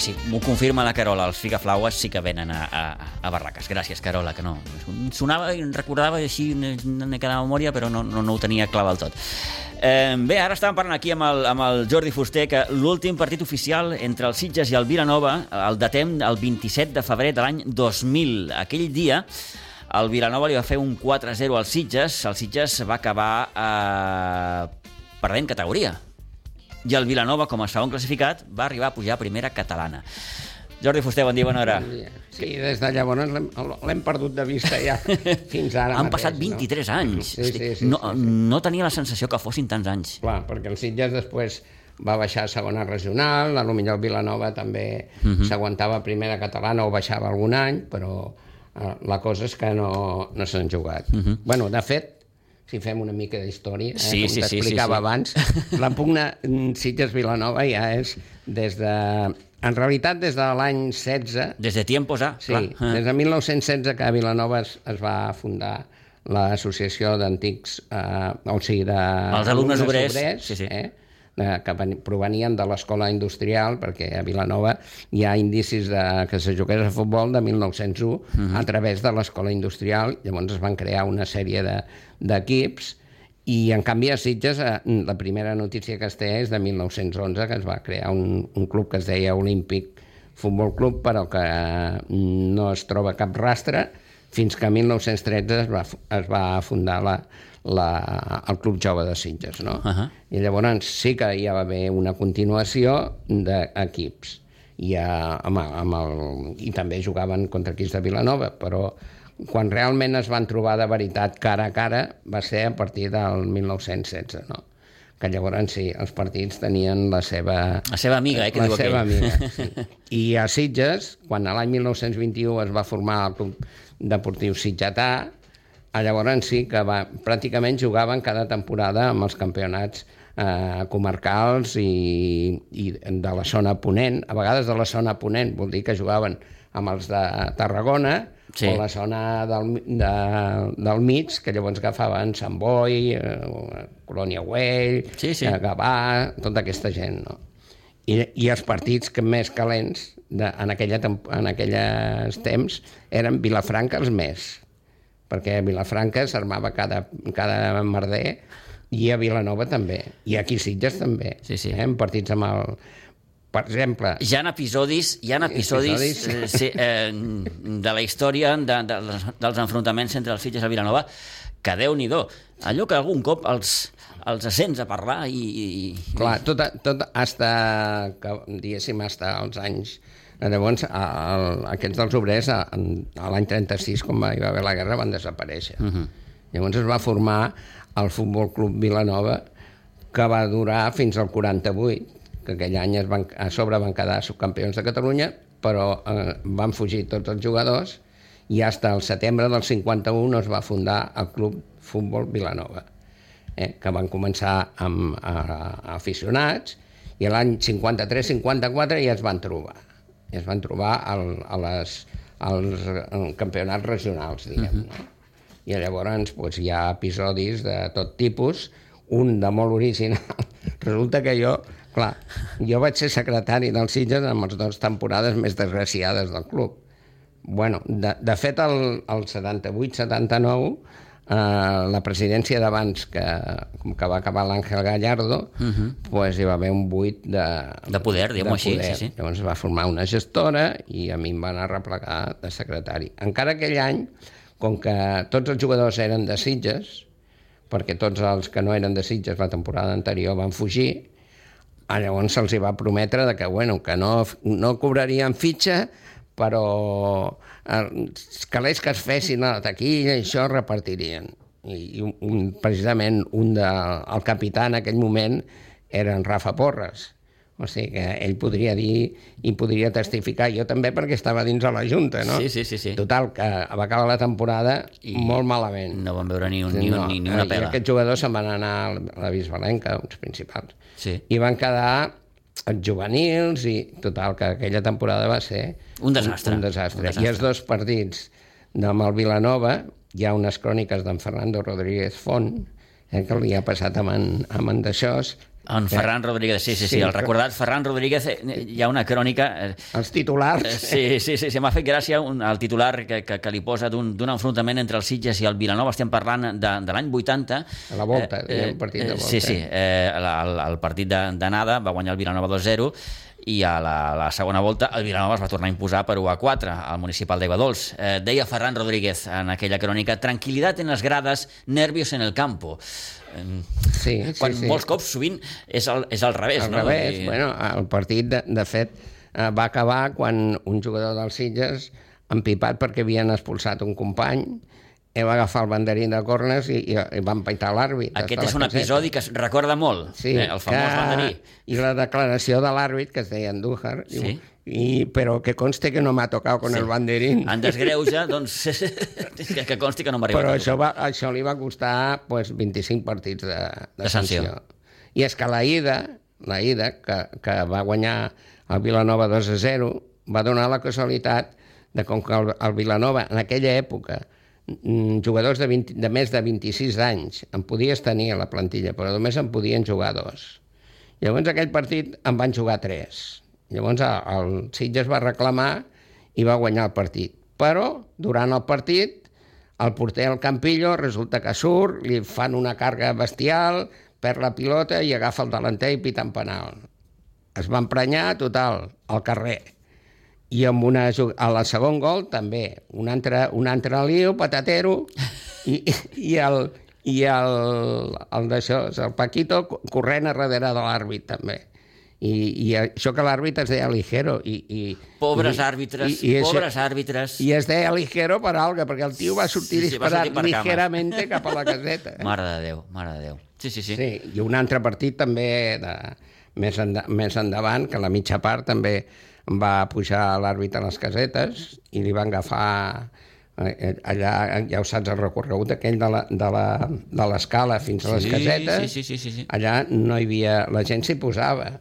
Sí, m'ho confirma la Carola, els figaflaues sí que venen a, a, a Barraques. Gràcies, Carola, que no. Sonava i recordava així m'he quedat a memòria, però no, no, no ho tenia clar del tot. Eh, bé, ara estàvem parlant aquí amb el, amb el Jordi Fuster que l'últim partit oficial entre els Sitges i el Vilanova el datem el 27 de febrer de l'any 2000. Aquell dia el Vilanova li va fer un 4-0 als Sitges. El Sitges va acabar eh, perdent categoria i el Vilanova, com a segon classificat, va arribar a pujar a primera catalana. Jordi Fuster, bon dia, bona hora. Bon dia. Sí, des de llavors l'hem- perdut de vista ja fins ara Han mateix, passat 23 no? anys. Sí, sí, sí, no, sí, sí. no tenia la sensació que fossin tants anys. Clar, perquè el Sitges després va baixar a segona regional, a lo millor Vilanova també Mhm. s'aguantava a primera catalana o baixava algun any, però eh, la cosa és que no, no s'han jugat. bueno, de fet, si fem una mica d'història, eh. Sí, com sí, sí, t'explicava sí, sí. abans, la pugna mm, Sitges-Vilanova ja és des de... En realitat, des de l'any 16, Des de tiempos A, Sí, clar. Ah. des de 1916 que a Vilanova es, es va fundar l'associació d'antics, eh, o sigui, de... Els alumnes obrers, sí, sí. Eh, de, que ven- provenien de l'escola industrial, perquè a Vilanova hi ha indicis de, que se jugués a futbol de 1901 Mhm. a través de l'escola industrial, llavors es van crear una sèrie de- d'equips i en canvi a Sitges eh, la primera notícia que es té és de 1911 que es va crear un, un club que es deia Olímpic Futbol Club però que eh, no es troba cap rastre fins que 1913 es va, es va fundar la, la, el Club Jove de Sitges no? Ahà. i llavors sí que hi va haver una continuació d'equips i, a, amb, el- amb el, i també jugaven contra equips de Vilanova però quan realment es van trobar de veritat cara a cara va ser a partir del 1916 no? que llavors sí, els partits tenien la seva... La seva amiga, eh, que la diu seva aquell. amiga, sí. I a Sitges, quan a l'any 1921 es va formar el Club Deportiu Sitgetà, a llavors sí que va, pràcticament jugaven cada temporada amb els campionats eh, comarcals i, i de la zona ponent, a vegades de la zona ponent, vol dir que jugaven amb els de Tarragona, Sí. o la zona del, de, del mig, que llavors agafaven Sant Boi, eh, Colònia Güell, Sí, sí. eh, Gavà, tota aquesta gent, no? I, i els partits que més calents de, en, aquella, en aquelles temps eren Vilafranca els més, perquè a Vilafranca s'armava cada, cada merder i a Vilanova també, i aquí Sitges també, Sí, sí. Eh? en partits amb el... Per exemple, Hi ha episodis, hi ha episodis, Episodis. eh, sí, eh, de la història de, de, dels enfrontaments entre els Sitges i Vilanova que déu nhi Allò que algun cop els, els sents a parlar i... i Clar, tot, tot hasta, que, diguéssim, hasta els anys... Llavors, el, aquests dels obrers, a, a l'any 36, quan hi va haver la guerra, van desaparèixer. Uh -huh. Llavors es va formar el Futbol Club Vilanova, que va durar fins al 48, que aquell any es van, a sobre van quedar subcampions de Catalunya, però eh, van fugir tots els jugadors i fins al setembre del 51 es va fundar el Club Futbol Vilanova eh, que van començar amb a, a aficionats i l'any 53-54 ja es van trobar. I es van trobar al, a les, als campionats regionals, diguem. no? I llavors doncs, hi ha episodis de tot tipus, un de molt original. Resulta que jo, clar, jo vaig ser secretari del Sitges en les dues temporades més desgraciades del club. Bueno, de, de fet, el, el 78-79, eh, la presidència d'abans, que, com que va acabar l'Àngel Gallardo, uh -huh. pues hi va haver un buit de... De poder, diguem-ho així, sí, sí. Llavors va formar una gestora i a mi em van arreplegar de secretari. Encara aquell any, com que tots els jugadors eren de Sitges, perquè tots els que no eren de Sitges la temporada anterior van fugir, Ah, llavors se'ls va prometre de que, bueno, que no, no cobrarien fitxa, però els calés que es fessin a la taquilla i això repartirien. I, i un, precisament un de, el capità en aquell moment era en Rafa Porres. O sigui que ell podria dir i podria testificar, jo també perquè estava dins de la Junta, no? Sí, sí, sí, sí. Total, que va acabar la temporada I molt malament. No van veure ni, un, ni, un, ni, ni una I pela. aquests jugadors se'n van anar a la Bisbalenca, uns principals. Sí. I van quedar els juvenils i total, que aquella temporada va ser Un desastre. Un, un desastre. Un desastre. I els dos partits amb el Vilanova, hi ha unes cròniques d'en Fernando Rodríguez Font, eh, que li ha passat amb en, amb en Daixós, En Ferran Rodríguez, sí, sí, sí, Sí, el recordat Ferran Rodríguez, eh, hi ha una crònica... eh, els titulars... Eh, Sí, sí, sí, sí m'ha fet gràcia un, el titular que, que, que li posa d'un enfrontament entre el Sitges i el Vilanova. Estem parlant de, de l'any 80. A la volta, diguem, partit de volta. Sí, sí, eh, el, el, el partit d'anada va guanyar el Vilanova 2-0 i a la, la segona volta el Vilanova es va tornar a imposar per 1 a 4 al municipal d'Aigua Dols. Eh, deia Ferran Rodríguez en aquella crònica tranquil·litat en les grades, nervios en el campo. Eh, Sí, sí, quan sí. molts cops sovint és al, és al revés, Al no? revés, I- bueno, el partit, de, de fet, eh, va acabar quan un jugador dels Sitges, empipat perquè havien expulsat un company, va agafar el banderín de cornes i, i, i van paitar l'àrbit. Aquest és un caseta. episodi que es recorda molt, Sí, eh, el famós que... banderí. I la declaració de l'àrbit, que es deia Andújar, Sí. diu, i, però que conste que no m'ha tocat con Sí. el banderín. En desgreuja, doncs, que, que consti que no m'ha arribat. Però això, va, això li va costar pues, 25 partits de, de, De sanció. I és que la ida, la ida que, que va guanyar el Vilanova 2 a 0, va donar la casualitat de com que el, el Vilanova, en aquella època, jugadors de, 20, de més de 26 anys en podies tenir a la plantilla, però només en podien jugar dos. Llavors aquell partit en van jugar tres. Llavors el, el Sitges va reclamar i va guanyar el partit. Però durant el partit el porter al Campillo resulta que surt, li fan una càrrega bestial, perd la pilota i agafa el delanter i pita en penal. Es va emprenyar total al carrer. I amb una, a la segon gol també, un altre, un altre lío, patatero, i, i el, i el, el d'això, el Paquito corrent a darrere de l'àrbit també. I, I això que l'àrbit es deia ligero. I, i, Pobres i, àrbitres, i, i això- pobres àrbitres. I es deia ligero per algo, perquè el tio va sortir Sí, sí, va disparat sortir per cames. ligeramente cap a la caseta. Eh? Mare de Déu, mare de Déu. Sí, sí, sí. Sí, i un altre partit també de, més, enda, més endavant, que la mitja part també va pujar l'àrbit a les casetes i li van agafar eh, allà, ja ho saps, el recorregut aquell de la- de la- de l'escala fins a les Sí, casetes, sí, sí, sí, sí, sí. allà no hi havia... La gent s'hi posava.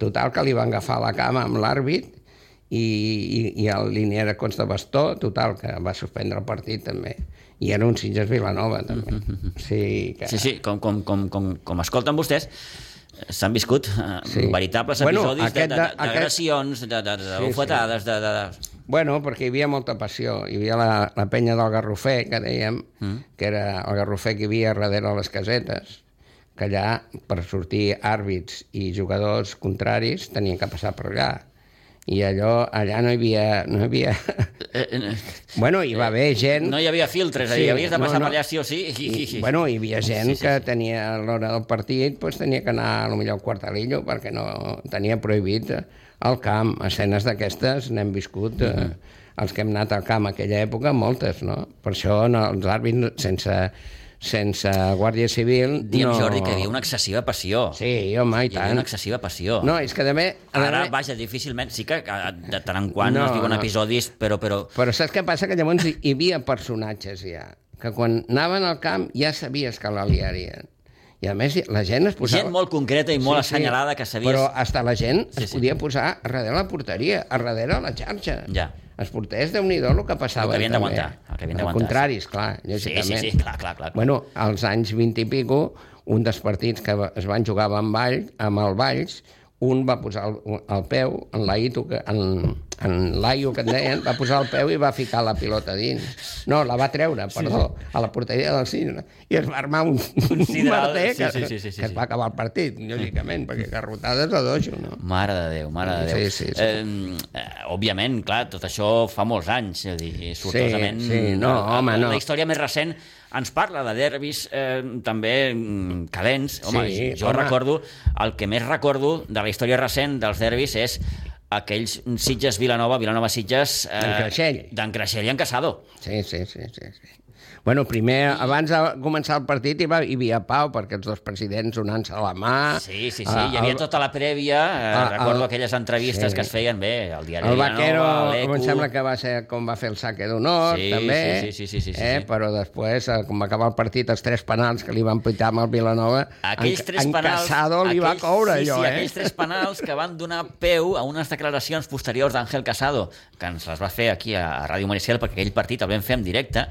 Total, que li van agafar la cama amb l'àrbit i, i, i el línia de Cons de Bastó, total, que va suspendre el partit també. I era un Sitges Vilanova, també. Sí, que... Sí, sí, com, com, com, com, com escolten vostès, eh, s'han viscut eh, Sí. veritables Bueno, episodis aquest de- de- de- d'agressions, de, de, de, de Sí, bufetades, de, de, de... Bueno, perquè hi havia molta passió. Hi havia la, la penya del Garrofer, que dèiem, mm. que era el Garrofer que hi havia darrere les casetes, que allà, per sortir àrbits i jugadors contraris, tenien que passar per allà. I allò, allà no hi havia... No hi havia... Eh, eh, bueno, hi va haver gent... no hi havia filtres, sí, Sí, havies de no, passar no. per allà sí o sí. I, i, bueno, hi havia gent Sí, sí, que tenia a l'hora del partit pues, tenia que anar a lo millor al quartelillo perquè no tenia prohibit eh, al camp. Escenes d'aquestes n'hem viscut eh, Mhm. els que hem anat al camp aquella època, moltes, no? Per això no, els àrbits sense, sense Guàrdia Civil... Diem, no... Jordi, que hi havia una excessiva passió. Sí, home, i Hi tant. una excessiva passió. No, és que també... Ara, vaja, difícilment, sí que de tant en quant No, es diuen no. episodis, però, però Però saps què passa? Que llavors hi hi havia personatges ja, que quan anaven al camp ja sabies que la liarien. I a més la gent es posava... gent molt concreta i molt assenyalada que sabies... Però hasta la gent Sí, sí, es sí. podia posar a darrere la porteria, a darrere la xarxa. Ja. Els porters, déu nhi el que passava. El que havien d'aguantar, Al contrari, esclar, Sí, sí, lògicament. sí, clar, clar, clar. Bueno, als anys 20 i pico, un dels partits que es van jugar amb, Vall, amb el Valls, un va posar el, el peu en l'Aito, que- en, en l'Aio que en deien, va posar el peu i va ficar la pilota dins. No, la va treure, perdó, a la porteria del Cine. I es va armar un, un sideral, sí, que, sí, sí, sí, sí, que es sí. va acabar el partit, lògicament, perquè garrotades a dojo, no? Mare de Déu, mare de Déu. Sí, sí, sí. Eh, òbviament, clar, tot això fa molts anys, és a dir, sortosament... sí, no, la- home, no. La història més recent ens parla de derbis eh, també mm, calents. Home, Sí, jo home. recordo, el que més recordo de la història recent dels derbis és aquells Sitges Vilanova, Vilanova Sitges... D'en Creixell. D'en Creixell i en Casado. Sí, sí, sí, sí. sí. Bueno, primer, abans de començar el partit hi, va, hi havia pau, perquè els dos presidents donant-se la mà... Sí, sí, sí, hi havia tota la prèvia, eh, el- recordo el- aquelles entrevistes sí. que es feien bé, el diari El Vaquero, l'Eco... em sembla que va ser com va fer el saque d'honor, Sí, també. sí, sí, sí, sí, sí, eh? sí. Però després, eh, com va acabar el partit, els tres penals que li van pitar amb el Vilanova, Aquells en, tres en penals... Casado li va aquells- coure, sí, allò, sí, eh? aquells tres penals que van donar peu a unes declaracions posteriors d'Àngel Casado, que ens les va fer aquí a Ràdio Maricel, perquè aquell partit el vam fer en directe,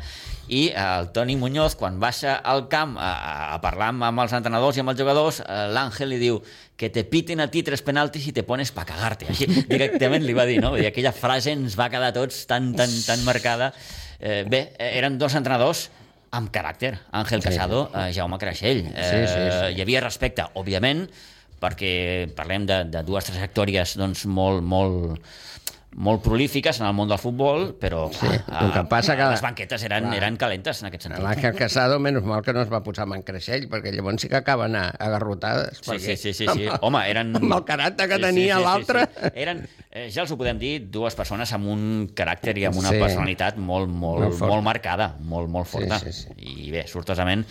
i el Toni Muñoz, quan baixa al camp a, a parlar amb, amb els entrenadors i amb els jugadors, eh, l'Àngel li diu que te piten a ti tres penaltis i te pones pa cagarte. Així directament li va dir, no? Dir, aquella frase ens va quedar tots tan, tan, tan marcada. Eh, bé, eh, eren dos entrenadors amb caràcter. Àngel Casado, eh, Jaume Creixell. Eh, Sí, sí, sí. Hi havia respecte, òbviament, perquè parlem de, de dues trajectòries doncs, molt, molt, molt prolífiques en el món del futbol, però Sí, el que passa que- les banquetes eren, Clar. eren calentes en aquest sentit. L'Àngel Casado, menys mal que no es va posar amb en Creixell, perquè llavors sí que acaben a, agarrotades. Sí, perquè sí, sí, sí, sí. Home, eren... Amb el caràcter que tenia l'altre. Sí, sí. Eren, eh, ja els ho podem dir, dues persones amb un caràcter i amb una Sí. personalitat molt, molt, Molt molt, marcada, molt, molt forta. sí, sí. I bé, sortosament,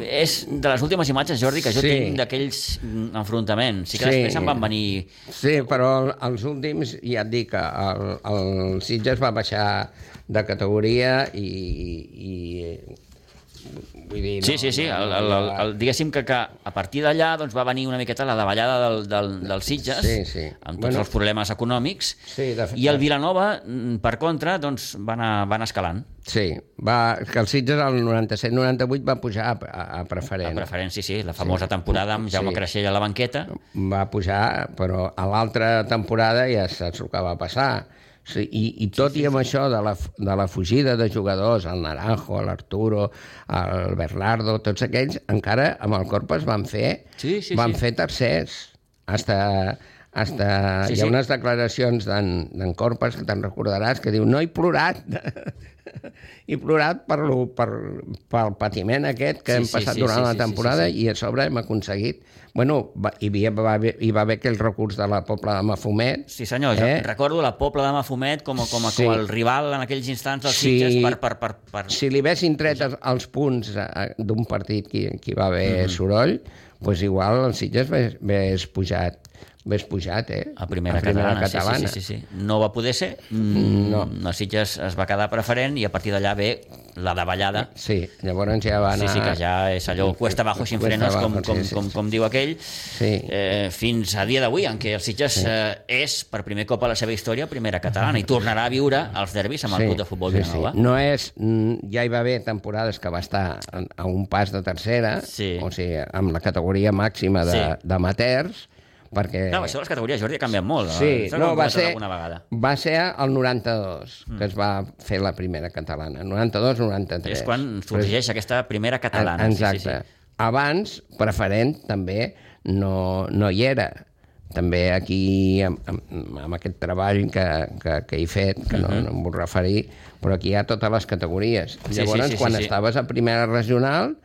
és de les últimes imatges, Jordi, que jo Sí. tinc d'aquells mm, enfrontaments. Sí que Sí. després em van venir... Sí, però el- els últims, ja et dic que el, el Sitges va baixar de categoria i... i vull dir, Sí, sí, sí. El, el, el, el, diguéssim que, que a partir d'allà doncs, va venir una miqueta la davallada del, del, del Sitges, Sí, sí. amb tots Bueno. els problemes econòmics, Sí, de fet- i el Vilanova, mm, per contra, doncs, va anar, va anar escalant. Sí, va, que el Sitges al 97-98 va pujar a, a, a preferent. A preferència, sí, la famosa temporada amb Jaume Sí. Creixell a la banqueta. va pujar, però a l'altra temporada ja saps el que va passar. Sí, i, I tot i amb això de la, de la fugida de jugadors, el Naranjo, l'Arturo, el Bernardo, tots aquells, encara amb el Corpus van fer, Sí, sí, van sí. fer tercers. Hasta, hasta, Sí, hi ha sí. unes declaracions d'en Corpus que te'n recordaràs, que diu no he plorat, he plorat per, lo, per, pel patiment aquest que Sí, hem sí, passat sí, durant sí, la sí, sí, temporada sí, sí. i a sobre hem aconseguit... Bueno, va, hi, havia, va, haver, hi va haver aquell recurs de la Pobla de Mafumet. Sí, senyor, Eh? recordo la Pobla de Mafumet com, a, com, a, Sí. com el rival en aquells instants dels Sí. Sitges per... per, per, per... Si li haguessin tret els, els punts d'un partit que, que hi va haver mm -hmm. soroll, doncs igual el Sitges hagués pujat, hagués pujat, eh? A primera, a primera catalana, catalana. Sí, sí, sí, sí. No va poder ser. Mm, No. El Sitges es va quedar preferent i a partir d'allà ve la davallada. Sí, llavors ja va Sí, anar... sí, que ja és allò cuesta abajo sin Cuesta frenos, com, abajo, sí, com, sí, com, sí. com diu aquell, Sí. eh, fins a dia d'avui, en què el Sitges eh, és, per primer cop a la seva història, primera catalana, i tornarà a viure els derbis amb el club de futbol Vilanova. No és... mm, Ja hi va haver temporades que va estar a un pas de tercera, Sí. o sigui, amb la categoria màxima de- Sí. Perquè... Clar, això de les categories, Jordi, ha canviat molt. Sí, no, va ser, va ser el 92 que es va fer la primera catalana. 92-93. És quan sorgeix aquesta primera catalana. Exacte. Sí, sí, sí. Abans, preferent, també no, no hi era. També aquí, amb, amb, amb aquest treball que, que, que he fet, que no, no em vull referir, però aquí hi ha totes les categories. Mhm. Sí, Llavors, sí, sí, quan sí, sí. estaves a primera regional,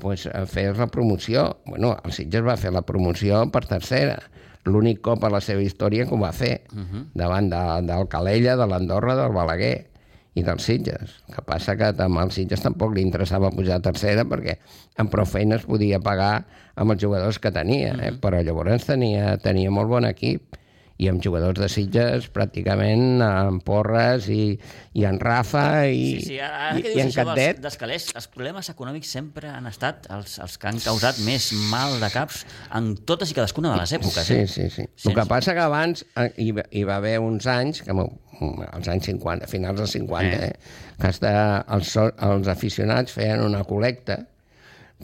pues, feies la promoció. Bueno, el Sitges va fer la promoció per tercera. L'únic cop a la seva història que ho va fer, Mhm. davant de, del Calella, de l'Andorra, del Balaguer i dels Sitges. El que passa que amb els Sitges tampoc li interessava pujar a tercera perquè amb prou feines podia pagar amb els jugadors que tenia, eh? Mhm. però llavors tenia, tenia molt bon equip i amb jugadors de Sitges pràcticament amb Porres i, i en Rafa i, Sí, sí, ara i, que i dius en això dels, Candet. dels calés, els problemes econòmics sempre han estat els, els que han causat més mal de caps en totes i cadascuna de les èpoques. Sí, eh? sí, sí. Sense- El que passa que abans eh, hi, hi va haver uns anys, que als anys 50, finals dels 50, Eh. eh, que hasta els, els aficionats feien una col·lecta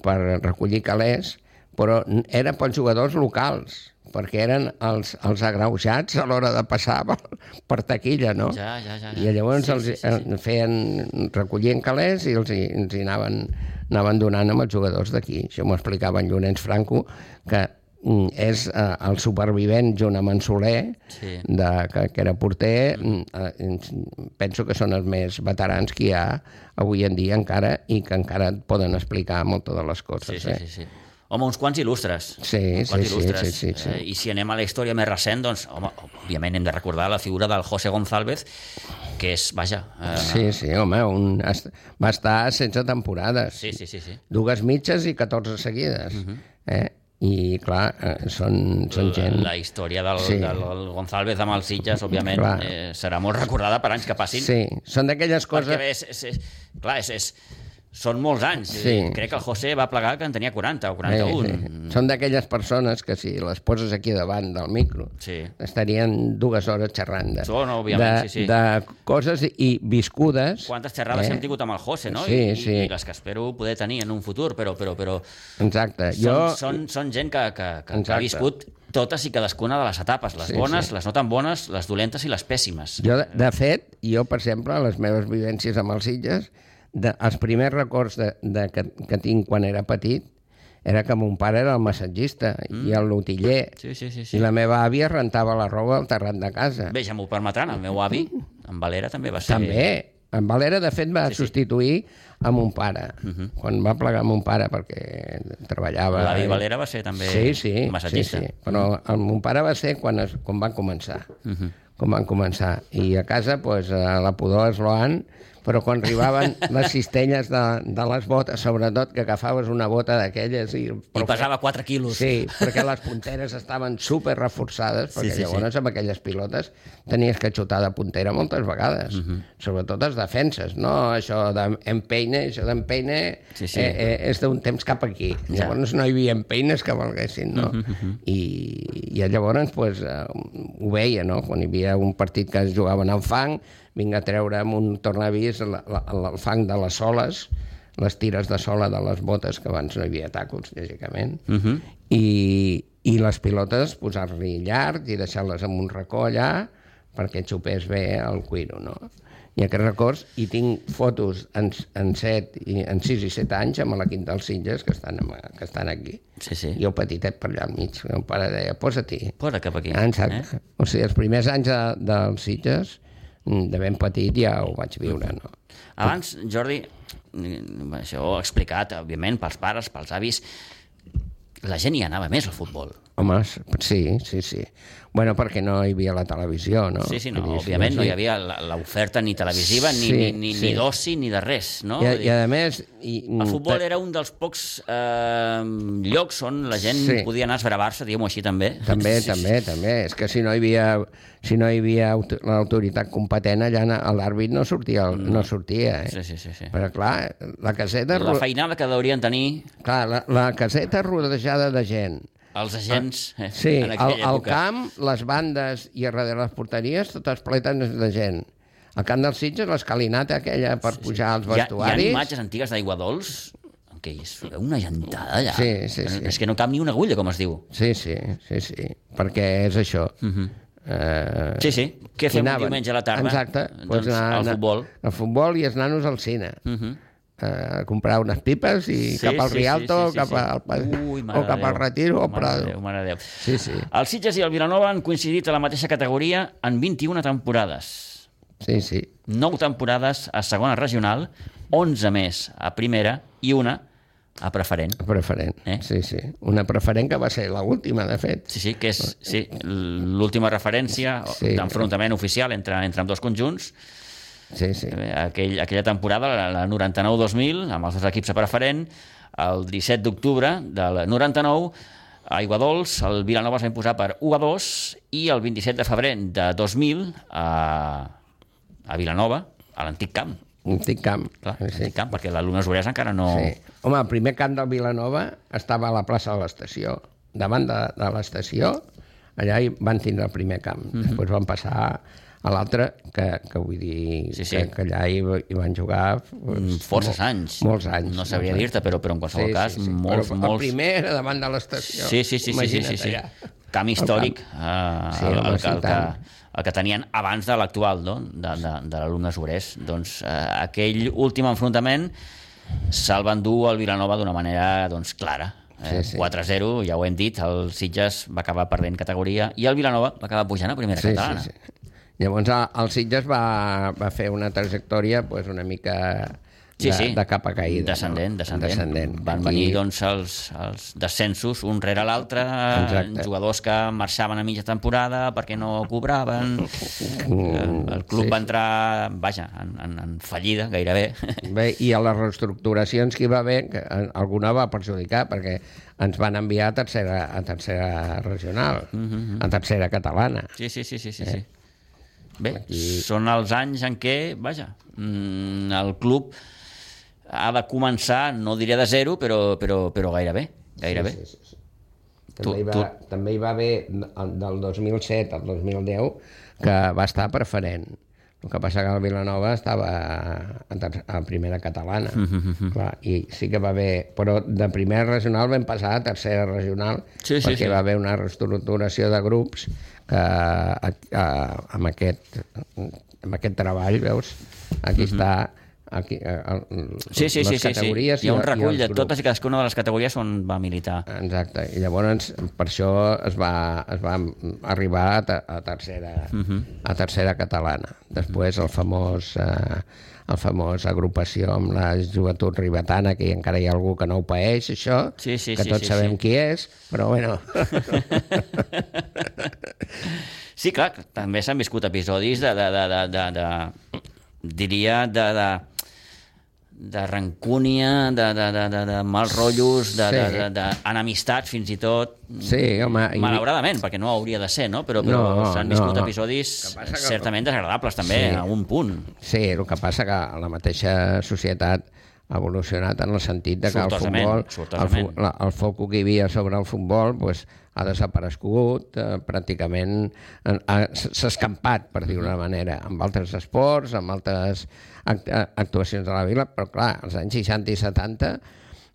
per recollir calés, però era pels jugadors locals, perquè eren els, els agreujats a l'hora de passar per, per taquilla, no? Ja, ja, ja, ja. I llavors Sí, els, sí, sí, sí. eh, feien, recollien calés i els, hi- els hi anaven, anaven donant amb els jugadors d'aquí. Això m'ho explicava en Llorenç Franco, que mm, és eh, el supervivent junt amb en Soler, Sí. de, que, que era porter, mm. eh, penso que són els més veterans que hi ha avui en dia encara i que encara et poden explicar moltes de les coses. Sí, sí, eh? sí, sí. Home, uns quants il·lustres. Sí, uns quants sí, sí, il·lustres. sí, sí, sí. Eh, I si anem a la història més recent, doncs, home, òbviament hem de recordar la figura del José González, que és, vaja... Eh, Sí, sí, home, un, va estar 16 temporades. sí, sí, sí, sí. Dues mitges i 14 seguides. Mhm. eh? I, clar, eh, són, són gent... La, la història del, Sí. sí. del González amb els Sitges, òbviament, Clar. eh, serà molt recordada per anys que passin. Sí, són d'aquelles Perquè coses... bé, és, és, és, clar, és, és, són molts anys. Sí. Crec que el José va plegar que en tenia 40 o 41. Eh, eh, són d'aquelles persones que si les poses aquí davant del micro Sí. estarien dues hores xerrant de, Són, òbviament, de, sí, sí. de coses i viscudes. Quantes xerrades Eh? hem tingut amb el José, no? Sí, I, sí. I les que espero poder tenir en un futur, però, però, però Exacte. són, Jo, són, són gent que, que, que, que ha viscut totes i cadascuna de les etapes, les Sí, bones, sí. les no tan bones, les dolentes i les pèssimes. jo, de, de fet, jo, per exemple, les meves vivències amb els Sitges, de, els primers records de, de, que, que tinc quan era petit era que mon pare era el massatgista mm. i el lotiller. Sí, sí, sí. I sí. la meva àvia rentava la roba al terrat de casa. Bé, ja m'ho permetran, el meu avi, en Valera, també va ser... També. En Valera, de fet, va Sí, sí. substituir a mon pare, uh -huh. quan va plegar mon pare, perquè treballava... L'avi Valera va ser també sí, sí, massatgista. Sí, sí. Però el, mon pare va ser quan, es, quan van començar. Uh -huh. Quan van començar. I a casa, pues, a la pudor esloant, però quan arribaven les cistelles de, de les botes, sobretot que agafaves una bota d'aquelles i... I pesava 4 quilos. Sí, perquè les punteres estaven super reforçades, perquè Sí, sí, llavors sí. amb aquelles pilotes tenies que xutar de puntera moltes vegades, uh -huh. sobretot les defenses, no això d'empeine, això d'empeine Sí, sí. Eh, eh, és d'un temps cap aquí. Ja. Llavors no hi havia empeines que valguessin, no? Uh -huh. I, I llavors pues, eh, ho veia, no? Quan hi havia un partit que es jugaven al fang, vinga a treure amb un tornavís la, la, la, el fang de les soles, les tires de sola de les botes, que abans no hi havia tàcols, lògicament, uh -huh. i, i les pilotes posar-li llarg i deixar-les en un racó allà perquè xupés bé el cuiro, no? I aquests records, i tinc fotos en, en, set, i, en 6 i 7 anys amb l'equip dels Sitges que estan, amb, que estan aquí. Sí, sí. El petitet per allà al mig. El pare deia, posa-t'hi. Posa cap aquí. Ah, exacte. Eh? O sigui, els primers anys de, dels Sitges, de ben petit, ja ho vaig viure, no? Abans, Jordi, mm, això ho he explicat, òbviament, pels pares, pels avis, la gent hi anava més al futbol. Home, sí, sí, sí. Bueno, perquè no hi havia la televisió, no? Sí, sí, no, dir, òbviament no hi sí. havia la- l'oferta ni televisiva, ni, Sí, ni, ni, sí. ni d'oci, ni de res, no? I, I a més... I, El futbol era un dels pocs eh, llocs on la gent Sí. podia anar a esbravar-se, diguem-ho així també. També, Sí, sí. també, també. És que si no hi havia, si no hi havia auto- l'autoritat competent, allà l'àrbit no sortia, no sortia. Eh? Sí, sí, sí, sí. Però clar, la caseta, La feinada que deurien tenir clar, la, la caseta rodejada de gent. Els agents eh, Sí, en aquella al època. camp, les bandes i a darrere les porteries, totes plenes de gent. Al camp dels Sitges, l'escalinata aquella per pujar als Hi ha, hi ha vestuaris... imatges antigues d'aigua dolç que és una gentada allà. Sí, sí, sí. És que no cap ni una agulla, com es diu. Sí, sí, sí, sí, perquè és això. Uh -huh. uh, Sí, sí. Què fem un diumenge a la tarda? Exacte. Doncs al futbol. Al futbol i els nanos al cine. Uh Uh -huh. A comprar unes pipes i Sí, cap al sí, sí, Rialto, sí, sí, cap sí. al, Ui, o cap al. Retiro o Prado. Déu, mare Déu. Sí, sí, El Sitges i el Vilanova han coincidit a la mateixa categoria en 21 temporades. sí, sí. 9 temporades a segona regional, 11 més a primera i una a preferent. Preferent, Eh? sí, sí. Una preferent que va ser la última, de fet. Sí, sí, que és sí, l'última referència Sí. d'enfrontament oficial entre, entre amb dos conjunts. Sí, sí. Eh, Aquell, aquella temporada, la, la 99-2000, amb els dos equips a preferent, el 17 d'octubre del 99, a Aiguadols, el Vilanova es va imposar per 1 a 2 i el 27 de febrer de 2000 a, a Vilanova, a l'antic camp. Antic camp. Clar, sí, l'antic camp, perquè l'alumne Urès encara no... Sí. Home, el primer camp del Vilanova estava a la plaça de l'estació. Davant de, de l'estació, allà hi van tindre el primer camp. Mm -hmm. Després van passar a l'altre, que, que vull dir Sí, sí. Que, que allà hi, hi van jugar... Mm, Forces anys. Molts anys. No sabria dir-te, però, però en qualsevol cas, molts, Però molts... El primer era davant de l'estació. Sí, sí, sí, sí, sí, sí, sí. Camp històric, Sí, el, home, el, sí, que, el, que, tant. el que tenien abans de l'actual, no? de, de, de l'alumne Sobrers. Doncs eh, aquell últim enfrontament se'l van dur al Vilanova d'una manera doncs, clara. Eh, Sí, sí. 4-0, ja ho hem dit, el Sitges va acabar perdent categoria i el Vilanova va acabar pujant a primera Sí, catalana. sí, sí. Llavors el, el Sitges va, va fer una trajectòria pues, una mica Sí, de, sí. de capa caïda. Descendent, no? descendent. descendent. Van Va venir doncs, els, els descensos un rere l'altre, jugadors que marxaven a mitja temporada perquè no cobraven, Mm, el club sí, va entrar, vaja, en, en, en fallida gairebé. Bé, i a les reestructuracions que hi va haver, que eh, alguna va perjudicar, perquè ens van enviar a tercera, a tercera regional, a tercera catalana. Sí, sí, sí, sí, sí. sí. Bé, Aquí- són els anys en què, vaja, mm, el club ha de començar, no diré de zero, però, però, però gairebé, gairebé. Sí, sí, sí. Tu- També, hi va, tu- també hi va haver, el- del 2007 al 2010, que va estar preferent. El que passa que el Vilanova estava a, primera catalana. Mm-hmm, Clar, I sí que va haver... Però de primera regional vam passar a tercera regional Sí, sí, perquè sí. va haver una reestructuració de grups que a, a, amb, aquest, amb aquest treball, veus, aquí està aquí, eh, el, Mm-hmm. Sí, sí, les sí, sí, sí. categories Hi ha un recull de totes i cadascuna de les categories on va militar. Exacte, i llavors per això es va, es va arribar a, a, tercera, a tercera catalana. Després el famós, eh, el famós agrupació amb la joventut ribetana, que encara hi ha algú que no ho paeix, això, Sí, sí, que sí, tots sí, sabem sí. qui és, però bueno, Sí, clar, també s'han viscut episodis de, de, de, de, de, de diria, de, de, de rancúnia, de, de, de, de, de mals rotllos, de, Sí. de, de, de, enemistats fins i tot. sí, home... i- Malauradament, perquè no hauria de ser, no? Però, però No, s'han viscut no. episodis Que que- certament desagradables també, Sí. a un punt. Sí, el que passa que la mateixa societat evolucionat en el sentit de que el futbol, el, fu- la, el foc que hi havia sobre el futbol pues, ha desaparegut, eh, pràcticament en- ha- s'ha escampat, per dir-ho d'una manera, amb altres esports, amb altres act actuacions de la vila, però clar, als anys 60 i 70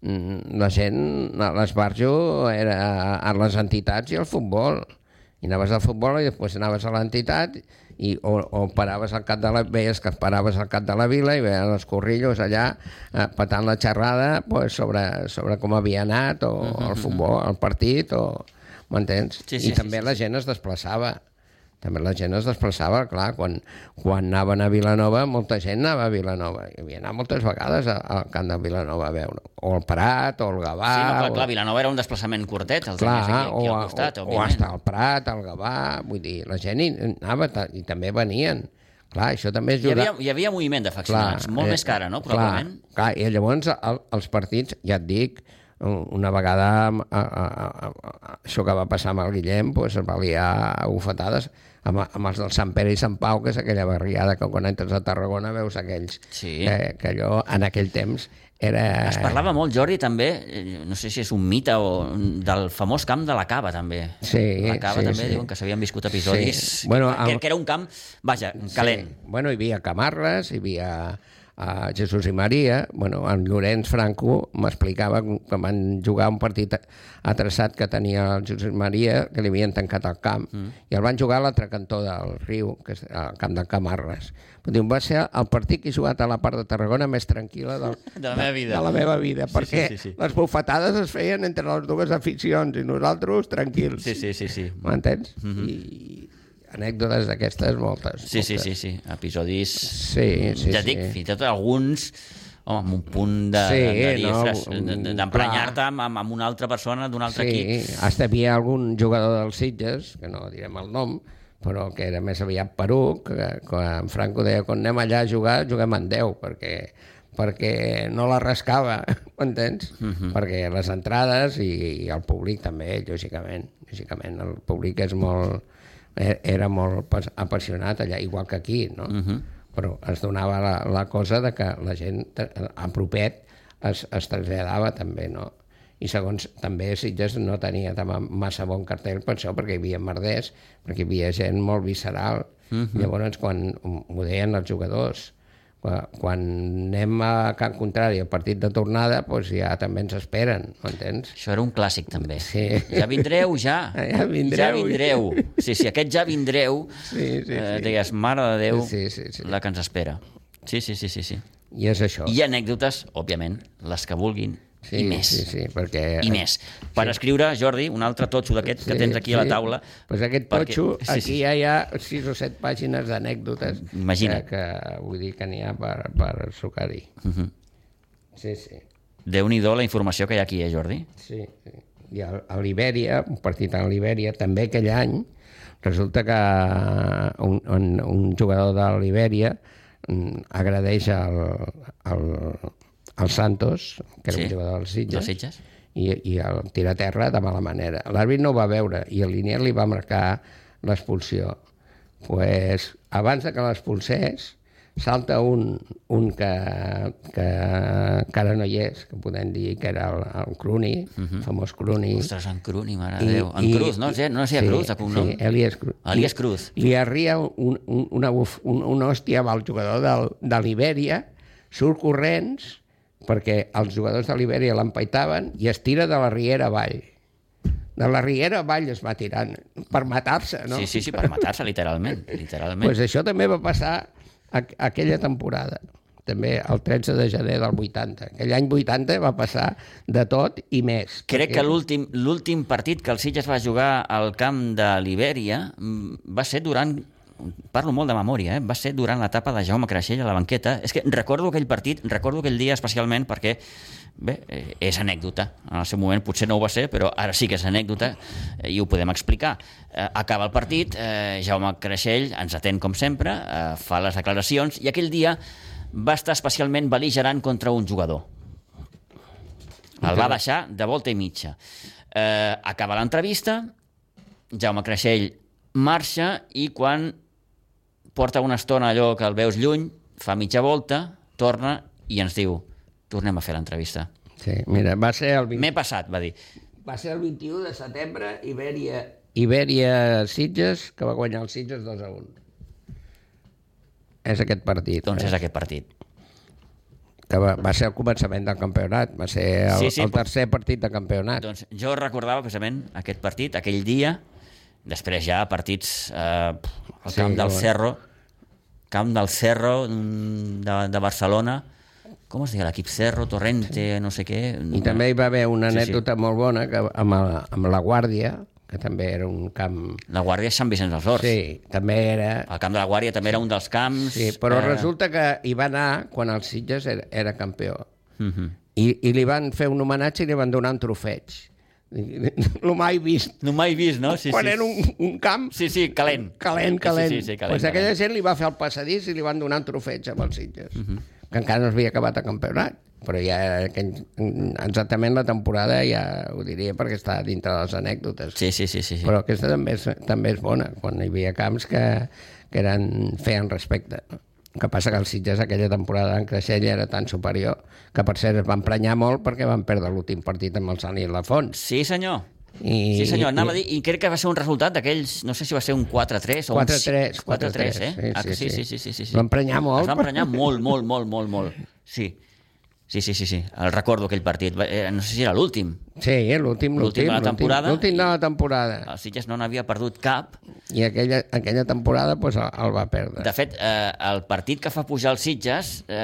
mm, la gent, l'esbarjo era a les entitats i al futbol i anaves al futbol i després anaves a l'entitat i o, o paraves al cap de la, veies que paraves al cap de la vila i veien els corrillos allà eh, patant la xerrada pues, sobre, sobre com havia anat o el futbol, el partit o m'entens? Sí, sí, I sí, també sí, la gent es desplaçava també la gent es desplaçava, clar, quan, quan anaven a Vilanova, molta gent anava a Vilanova. Hi havia anat moltes vegades a- al camp de Vilanova a veure, o el Prat, o el Gavà... sí, no, clar, o... clar, Vilanova era un desplaçament curtet, el Clar, aquí, aquí o, al costat, o, o òbviament. hasta el Prat, el Gavà, vull dir, la gent hi anava i també venien. Clar, això també és Hi havia, hi havia moviment d'afeccionats, molt eh, més cara, no? Probablement. Clar, clar, i llavors el, els partits, ja et dic, una vegada a, a, a, a, això que va passar amb el Guillem pues, es va liar a bufetades amb, amb els del Sant Pere i Sant Pau, que és aquella barriada que quan entres a Tarragona veus aquells Sí. que, que allò en aquell temps era... Es parlava molt, Jordi, també, eh, no sé si és un mite o del famós camp de la Cava, també. Sí, la Cava sí, també sí. diuen que s'havien viscut episodis Sí. Bueno, que, el- que era un camp, vaja, calent. Sí. Bueno, hi havia Camarles, hi havia a Jesús i Maria, bueno, en Llorenç Franco m'explicava que van jugar un partit atreçat que tenia el Jesús i Maria, que li havien tancat el camp, mm. i el van jugar a l'altre cantó del riu, que és el camp de Camarles. Diu, va ser el partit que he jugat a la part de Tarragona més tranquil·la del, De la meva vida. De la meva vida, Sí, perquè sí, sí, sí. les bufetades es feien entre les dues aficions i nosaltres tranquils. Sí, sí, sí, sí. M'entens? Mm -hmm. I anècdotes d'aquestes moltes. Sí, sí, moltes. sí, sí. Episodis... Sí, sí, ja sí. dic, fins i tot alguns home, amb un punt de, Sí, de, de no, d'emprenyar-te amb, amb, una altra persona d'un altre Sí, equip. hasta hi havia algun jugador dels Sitges, que no direm el nom, però que era més aviat peruc, que quan Franco deia quan anem allà a jugar, juguem en 10, perquè perquè no la rascava, m'entens? Uh -huh. Perquè les entrades i, i el públic també, lògicament. Lògicament, el públic és molt, era molt pas- apassionat allà, igual que aquí, no? Uh -huh. Però es donava la, la cosa de que la gent te- a propet es, es traslladava també, no? i segons també Sitges no tenia massa bon cartell per això, perquè hi havia merders, perquè hi havia gent molt visceral. Uh -huh. Llavors, quan ho deien els jugadors, quan, anem a Can Contrari al partit de tornada, doncs ja també ens esperen, m'entens? Això era un clàssic, també. Sí. Ja vindreu, ja. Ja vindreu. Ja vindreu. Sí, sí, aquest ja vindreu. Sí, sí, Eh, sí. deies, mare de Déu, Sí, sí, sí. la que ens espera. Sí, sí, sí, sí. sí. I és això. I anècdotes, òbviament, les que vulguin, sí, i més. Sí, sí, perquè... I més. Per escriure, Jordi, un altre totxo d'aquest que tens aquí a la taula. Pues aquest perquè- totxo, sí, aquí sí. ja hi ha sis o set pàgines d'anècdotes Imagina't. que, que vull dir que n'hi ha per, per sucar-hi. Mhm. Sí, sí. Déu-n'hi-do la informació que hi ha aquí, eh, Jordi? Sí, sí. I a, a l'Ibèria, un partit a l'Ibèria, també aquell any, resulta que un, un, un jugador de l'Ibèria mm, agradeix al, al, al Santos, que era Sí, un jugador del Sitges, dels Sitges. i, i el tira a terra de mala manera. L'àrbit no ho va veure i el Linier li va marcar l'expulsió. pues, abans de que l'expulsés, salta un, un que, que, que ara no hi és, que podem dir que era el, el Cruni, uh -huh. famós Cruni. Ostres, en Cruni, mare de Déu. En Cruz, no? No sé, Cruz, de cognom. Sí, Elias Cruz. Elias Cruz. Li arria un, un, una, buf, un, una hòstia amb el jugador del, de l'Ibèria, surt corrents perquè els jugadors de l'Ibèria l'empaitaven i es tira de la riera avall. De la riera avall es va tirant per matar-se, no? Sí, sí, sí, per matar-se, literalment. literalment. pues això també va passar aqu aquella temporada també el 13 de gener del 80. Aquell any 80 va passar de tot i més. Crec perquè- que l'últim partit que el Sitges va jugar al camp de l'Ibèria mm, va ser durant parlo molt de memòria, eh? va ser durant l'etapa de Jaume Creixell a la banqueta. És que recordo aquell partit, recordo aquell dia especialment perquè, bé, eh, és anècdota. En el seu moment potser no ho va ser, però ara sí que és anècdota eh, i ho podem explicar. Eh, acaba el partit, eh, Jaume Creixell ens atén com sempre, eh, fa les declaracions i aquell dia va estar especialment beligerant contra un jugador. El va deixar de volta i mitja. Eh, acaba l'entrevista, Jaume Creixell marxa i quan porta una estona allò que el veus lluny, fa mitja volta, torna i ens diu tornem a fer l'entrevista. Sí, mira, va ser el 20... M'he passat, va dir. Va ser el 21 de setembre, Ibèria, Ibèria Sitges, que va guanyar els Sitges 2 a 1. És aquest partit. Doncs eh? és aquest partit. Que va, va ser el començament del campionat, va ser el, sí, sí, el tercer partit de campionat. Doncs jo recordava precisament aquest partit, aquell dia, després ja partits eh, al Sí, camp del. Cerro, camp del Cerro mm, de, de Barcelona, com es deia l'equip Cerro, Torrente, no sé què... I també hi va haver una Sí, sí. anècdota molt bona que amb, el, amb la Guàrdia, que també era un camp... La Guàrdia és Sant Vicenç dels Horts. Sí, també era... El camp de la Guàrdia també era un dels camps... Sí, però eh, resulta que hi va anar quan el Sitges era, era campió. mhm. I, I li van fer un homenatge i li van donar un trofeig. Lo mai vist. No mai vist, no? Sí, quan sí. era un, un camp Sí, sí, calent. calent, calent. Sí, sí, sí, calent, pues aquella calent. gent li va fer el passadís i li van donar un trofeig amb els Sitges, Mhm. que encara no s'havia acabat el campionat. Però ja aquell, exactament la temporada ja ho diria perquè està dintre de les anècdotes. Sí, sí, sí, sí. sí. Però aquesta també és, també és bona, quan hi havia camps que, que eren, feien respecte. El que passa que els Sitges aquella temporada en Creixell era tan superior que per cert es van prenyar molt perquè van perdre l'últim partit amb el Sant Ilafons. Sí, senyor. I, Sí, senyor, anava a dir, i crec que va ser un resultat d'aquells, no sé si va ser un 4-3 o un 4-3, 4-3, eh? sí, ah, que sí, sí, sí, sí, sí, sí, sí. Van prenyar molt. Es van prenyar molt, molt, molt, molt, molt. Sí. Sí, sí, sí, sí. El recordo aquell partit. Eh, No sé si era l'últim. Sí, l'últim, L'últim l'últim. de la temporada. L'últim de la temporada. El Sitges no n'havia perdut cap. I aquella, aquella temporada pues, el, el va perdre. De fet, eh, el partit que fa pujar els Sitges eh,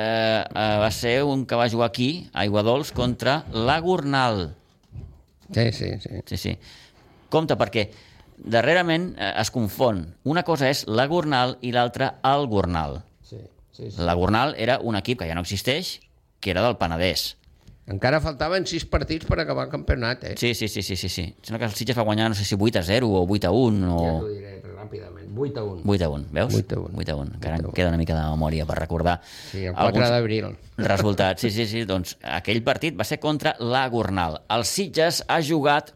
eh, va ser un que va jugar aquí, a Aiguadols, contra la Gornal. Sí, sí, sí. Sí, sí. Compte, perquè darrerament eh, es confon. Una cosa és la Gornal i l'altra el Gornal. sí, sí, sí. La Gornal era un equip que ja no existeix, que era del Penedès. Encara faltaven sis partits per acabar el campionat, eh? Sí, sí, sí, sí, sí, sí. Sembla que el Sitges va guanyar, no sé si 8 a 0 o 8 a 1 o... Ja t'ho diré ràpidament. 8 a 1. 8 a 1, veus? 8 a 1. 8 a 1. Encara a em 1. queda una mica de memòria per recordar Sí, el 4 alguns d'abril. resultats. Sí, sí, sí. Doncs aquell partit va ser contra la Gornal. El Sitges ha jugat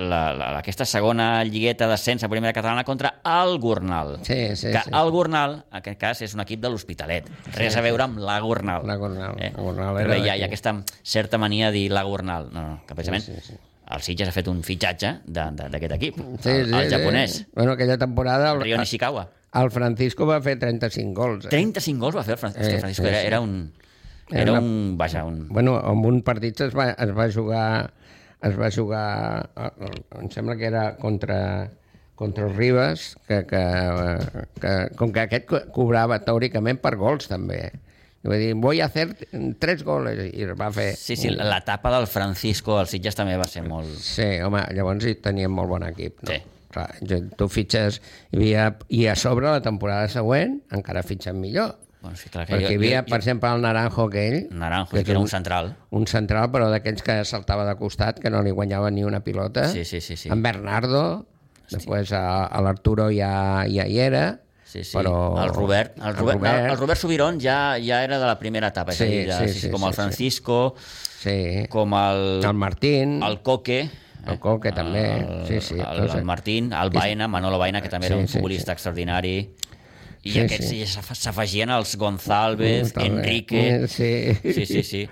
la, la, aquesta segona lligueta d'ascens a primera catalana contra el Gornal. Sí, sí, que sí. el Gornal, en aquest cas, és un equip de l'Hospitalet. Res a veure amb la Gornal. La Gornal. Eh? La Gornal Però era bé, hi ha, hi ha aquesta certa mania de dir la Gornal. No, no, que precisament Sí, sí, sí. el Sitges ha fet un fitxatge d'aquest equip, Sí, el, sí, el japonès, Sí. Bueno, aquella temporada el, Ryo Nishikawa. el Francisco va fer 35 gols. Eh? 35 gols va fer el Francisco. Eh, Eh, Francisco sí, era, sí. era un... Era Era una- un... Vaja, un... Bueno, en un partit es va, es va jugar es va jugar eh, em sembla que era contra contra el Ribas que, que, que com que aquest co- cobrava teòricament per gols també i va dir, voy a hacer tres goles i va fer Sí, sí, l'etapa del Francisco al Sitges també va ser molt... Sí, home, llavors hi teníem molt bon equip, no? Sí. Clar, tu fitxes, hi havia, i a sobre la temporada següent encara fitxen millor, Bueno, sí, clar, que Perquè jo- hi havia, jo- per exemple, el Naranjo aquell, Naranjo, que que era un central. un central, però d'aquells que saltava de costat, que no li guanyava ni una pilota. Sí, sí, sí, sí. En Bernardo, després a, a l'Arturo ja, ja hi era, Sí, sí. però... el Robert, el Robert, el, el Robert Subirón ja, ja era de la primera etapa, Sí, dir, ja, sí, sí, sí, com sí, el sí. Francisco, Sí, com el, el Martín, el Coque, el Coque també, el, sí, sí. el, el Martín, el Baena, Manolo Baena, que també Sí, era un sí, futbolista extraordinari, i Sí, aquests sí. s'afegien els González, També. Enrique... Sí. Sí, sí, sí.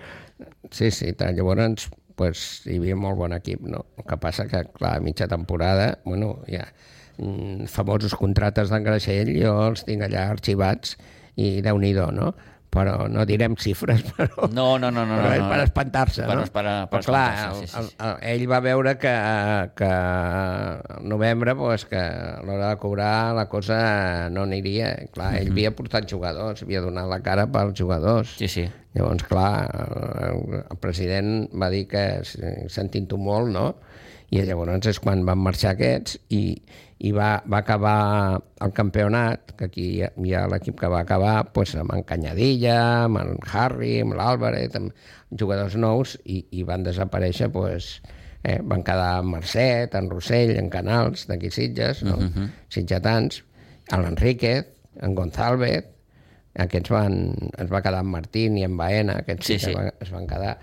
Sí, sí, tant. llavors pues, hi havia molt bon equip, no? El que passa que, clar, a mitja temporada, bueno, ja, mm, famosos contractes d'en Graixell, jo els tinc allà arxivats i déu nhi no? Però no direm xifres, però... No, no, no, no, però no, és no. per espantar-se, no? per- per clar, el, sí, sí, el, el, ell va veure que, que al novembre pues, que a l'hora de cobrar la cosa no aniria. Clar, ell havia portat jugadors, havia donat la cara pels jugadors. Sí, sí. Llavors, clar, el, el president va dir que sentint-ho molt, no? I llavors és quan van marxar aquests i, i va, va acabar el campionat, que aquí hi ha, hi ha l'equip que va acabar pues, amb en Canyadilla, amb en Harry, amb l'Àlvarez, amb jugadors nous, i, i van desaparèixer, pues, eh, van quedar en Mercet, en Rossell, en Canals, d'aquí Sitges, no? Uh -huh. sitgetans, en l'Enríquez, en González, aquests van, es va quedar en Martín i en Baena, aquests sí, Sí, que es van quedar,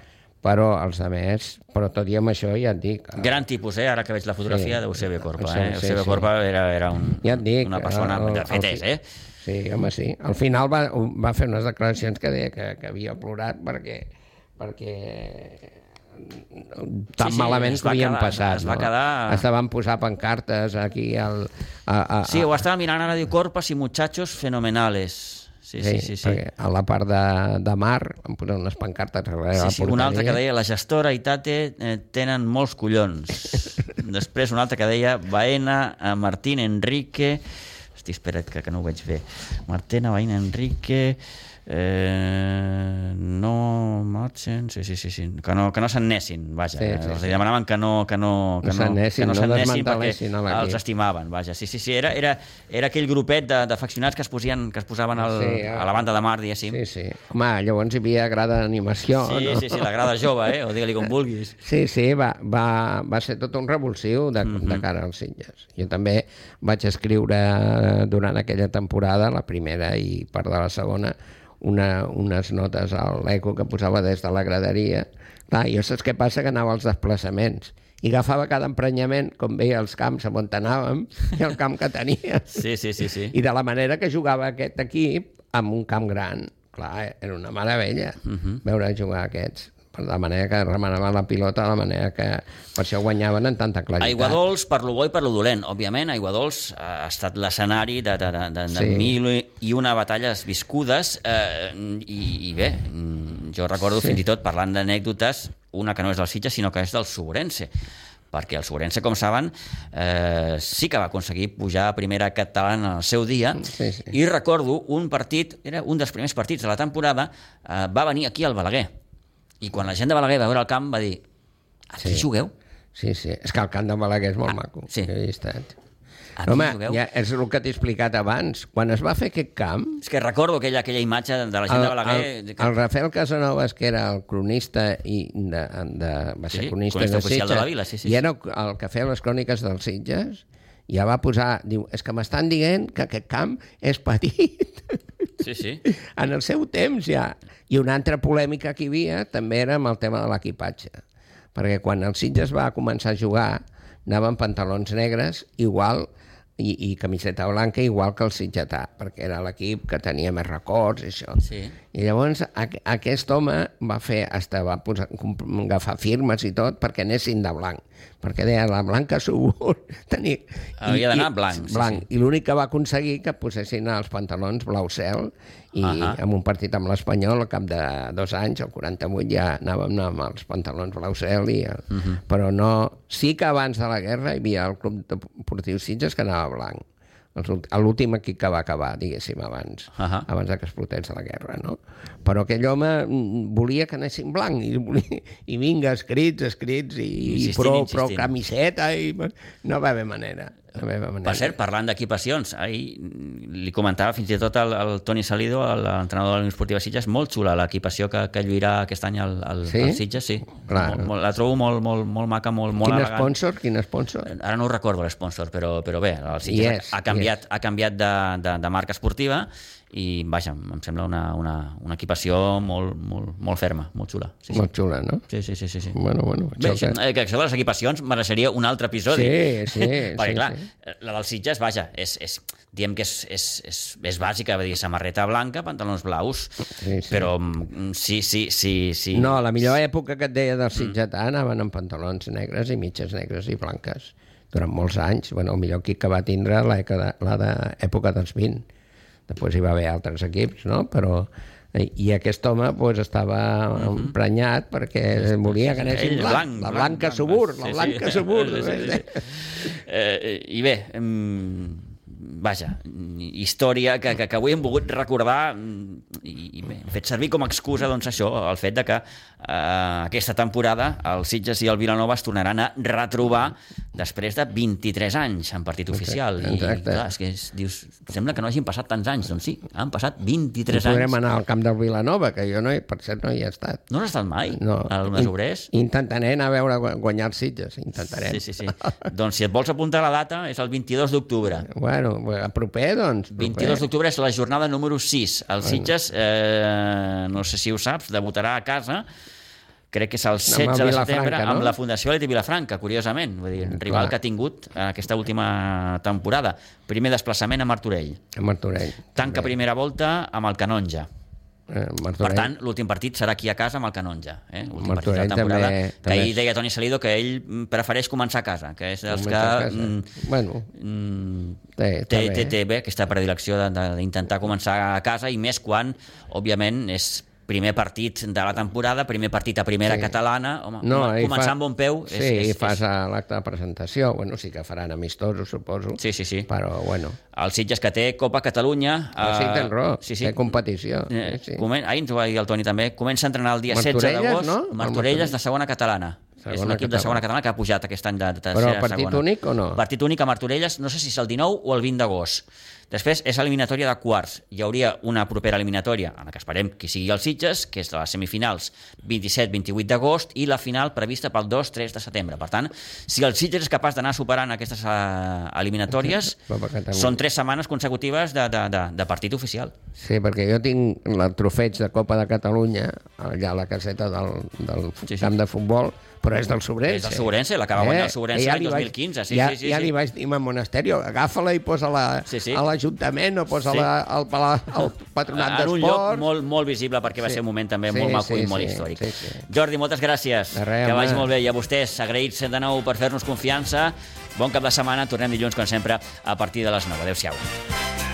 però els més, però tot i amb això ja et dic... eh, Gran tipus, eh? Ara que veig la fotografia Sí. d'Eusebio Corpa. Eh? sí, Eusebio sí. Corpa era, era un, Ja et dic, una persona... el- de el- fet el- és, eh? Sí, home, sí. Al final va, va fer unes declaracions que deia que, que havia plorat perquè, perquè tan Sí, sí, malament que havien quedar- passat. es va no? quedar- Estaven posant pancartes aquí al... A, a, Sí, ho estava mirant ara, diu Corpas i muchachos fenomenales. Sí, sí, sí. sí. a la part de, de mar van posar unes pancartes darrere Sí, la sí, un altre que porteria. deia la gestora i Tate eh, tenen molts collons. Després un altre que deia Baena, eh, Martín, Enrique... Hosti, espera't, que, que no ho veig bé. Martina, Baena, Enrique... Eh, no marxen... Sí, sí, sí, sí. Que no, que no s'anessin, vaja. Sí, Sí, Els sí. demanaven que no, que no, que No no, s'anessin, que no no perquè l'equip. els estimaven, vaja. Sí, sí, sí. Era, era, era aquell grupet de- d'afeccionats que es posien, que es posaven al, Sí, a la banda de mar, diguéssim. Sí, sí. Home, llavors hi havia grada d'animació, Sí, no? sí, sí, la grada jove, eh? o digue-li com vulguis. Sí, sí, va, va, va ser tot un revulsiu de, Mhm. de cara als Sitges. Jo també vaig escriure durant aquella temporada, la primera i part de la segona, una, unes notes a l'eco que posava des de la graderia. Clar, jo saps què passa? Que anava als desplaçaments i agafava cada emprenyament, com veia els camps on anàvem, i el camp que tenia. Sí, sí, sí, sí. I de la manera que jugava aquest equip amb un camp gran. Clar, era una meravella uh Mhm. -huh. veure jugar aquests. Per la manera que remanaven la pilota, de la manera que per això guanyaven en tanta claritat. Aiguadols per lo bo i per lo dolent. Òbviament, Aiguadols ha estat l'escenari de, de, de, de, de Sí. mil i una batalles viscudes eh, i, i bé, jo recordo Sí. fins i tot parlant d'anècdotes, una que no és del Sitges, sinó que és del Sobrense perquè el Sobrense, com saben, eh, sí que va aconseguir pujar a primera catalana al seu dia, Sí, sí. i recordo un partit, era un dels primers partits de la temporada, eh, va venir aquí al Balaguer, i quan la gent de Balaguer va veure el camp va dir aquí Sí. jugueu? Sí, sí. És que el camp de Balaguer és molt maco. Ah, sí. Jo hi he estat. Aquí Home, jugueu? ja és el que t'he explicat abans. Quan es va fer aquest camp, És que recordo aquella, aquella imatge de la gent el, de Balaguer... el, que- el Rafael Casanovas, que era el cronista i de, de, va ser Sí, cronista, cronista de oficial de Sitges, la vila, sí, sí, i sí. era el que feia les cròniques dels Sitges, ja va posar, diu, és que m'estan dient que aquest camp és petit. Sí, sí. en el seu temps ja. I una altra polèmica que hi havia també era amb el tema de l'equipatge. Perquè quan el Sitges va començar a jugar, anava amb pantalons negres igual i, i camiseta blanca igual que el sitgetà, perquè era l'equip que tenia més records i això. Sí. I llavors aqu aquest home va fer, hasta va posar, agafar firmes i tot perquè anessin de blanc, perquè deia la blanca subur tenir... Havia d'anar blanc, sí, blanc. sí. I l'únic que va aconseguir que posessin els pantalons blau cel i Ahà. en un partit amb l'Espanyol, al cap de dos anys, el 48, ja anàvem amb els pantalons blau cel, i, el... Mhm. però no... Sí que abans de la guerra hi havia el Club Deportiu Sitges que anava blanc. L'últim equip que va acabar, diguéssim, abans, Ahà. abans de que explotés la guerra, no? Però aquell home mm, volia que anessin blanc, i, volia, i vinga, escrits, escrits, i, i prou, insistint. prou camiseta, i no va haver manera. La meva nena. Per cert, parlant d'equipacions, ahir li comentava fins i tot el, el Toni Salido, l'entrenador de la Unió Esportiva Sitges, molt xula l'equipació que, que lluirà aquest any al, al, Sí? al Sitges, sí. Clar. Molt, molt, la trobo molt, molt, molt maca, molt, molt Quin elegant. sponsor? Quin sponsor? Ara no recordo l'esponsor, però, però bé, el Sitges és, ha, ha canviat, ha canviat de, de, de marca esportiva i, vaja, em sembla una, una, una equipació molt, molt, molt ferma, molt xula. Sí, sí. Molt xula, no? Sí, sí, sí, sí, sí. Bueno, bueno. Bé, això que- eh, que això de les equipacions mereixeria un altre episodi. Sí, sí, Perquè, sí, clar, sí. la dels Sitges, vaja, és, és, diem que és, és, és, és bàsica, vull dir, samarreta blanca, pantalons blaus, Sí, sí. però mm, sí, sí, sí, sí. No, la millor època que et deia del sitgetà anaven amb pantalons negres i mitges negres i blanques durant molts anys. Bueno, el millor equip que va tindre l'època la d'època dels 20. Després hi va haver altres equips, no? Però i i aquest home pues, estava emprenyat perquè volia que anessin Ell, blanc, la blanca subur, la blanca subur. Sí, sí, sí. Eh, I bé, mm, vaja, història que, que, que avui hem volgut recordar mm, i, i bé, hem fet servir com a excusa doncs, això, el fet de que eh, aquesta temporada el Sitges i el Vilanova es tornaran a retrobar després de 23 anys en partit oficial. I, exacte. clar, és que és, dius, sembla que no hagin passat tants anys. Doncs sí, han passat 23 Podrem anys. anar al camp del Vilanova, que jo no hi, per cert no hi he estat. No has estat mai No. al Mesobrers? Intentaré anar a veure gu- guanyar els Sitges, intentarem. Sí, sí, sí. doncs si et vols apuntar la data, és el 22 d'octubre. Bueno, a proper, doncs. Proper. 22 d'octubre és la jornada número 6. El Sitges, eh, no sé si ho saps, debutarà a casa crec que és el 16 de setembre no? amb la Fundació Leti Vilafranca, curiosament, vull dir, rival Clar. que ha tingut en aquesta última temporada. Primer desplaçament a Martorell. A Martorell. Tanca primera volta amb el Canonja. Eh, Per Martorell. tant, l'últim partit serà aquí a casa amb el Canonja. Eh? L'últim partit de la temporada. també- que també ahir deia Toni Salido que ell prefereix començar a casa, que és dels que... Mm, Bueno, mm, té, està té, bé. té, té bé aquesta predilecció d'intentar començar a casa i més quan, òbviament, és primer partit de la temporada, primer partit a primera Sí. sí. catalana, home, No, començar fa- amb bon peu és, sí, és, i és, fas a l'acte de presentació. Bueno, sí que faran amistosos, suposo. Sí, sí, sí. Però, bueno, el Sitges que té Copa Catalunya... uh, sí, tens raó, sí, sí. té competició. Eh, sí, sí. comen... Ahir ens ho va dir el Toni també, comença a entrenar el dia 16 Martorelles, d'agost, no? El Martorelles de segona catalana. Segona és un equip de segona catalana que ha pujat aquest any de, de tercera Però partit segona. únic o no? Partit únic a Martorelles, no sé si és el 19 o el 20 d'agost. Després és eliminatòria de quarts. Hi hauria una propera eliminatòria, en la que esperem que sigui el Sitges, que és de les semifinals 27-28 d'agost, i la final prevista pel 2-3 de setembre. Per tant, si el Sitges és capaç d'anar superant aquestes eh, eliminatòries, són tres setmanes consecutives de, de, de, de partit oficial. Sí, perquè jo tinc el trofeig de Copa de Catalunya allà a la caseta del, del Sí, sí. camp de futbol, però és del Sobrense. És del Sobrense, l'acaba Eh, guanyar el Sobrense ja l'any li vaig- 2015, sí, ja, sí, sí, ja sí. li vaig dir a Monasterio, agafa-la i posa-la Sí, sí. a l'Ajuntament o posa-la Sí. al, pala- al Patronat en un lloc d'Esport. molt, molt visible perquè va Sí. ser un moment també Sí, molt maco sí, i molt sí, històric. sí, sí. Jordi, moltes gràcies. De res, que vagi molt bé. I a vostès, agraïts de nou per fer-nos confiança. Bon cap de setmana. Tornem dilluns, com sempre, a partir de les 9. Adéu-siau.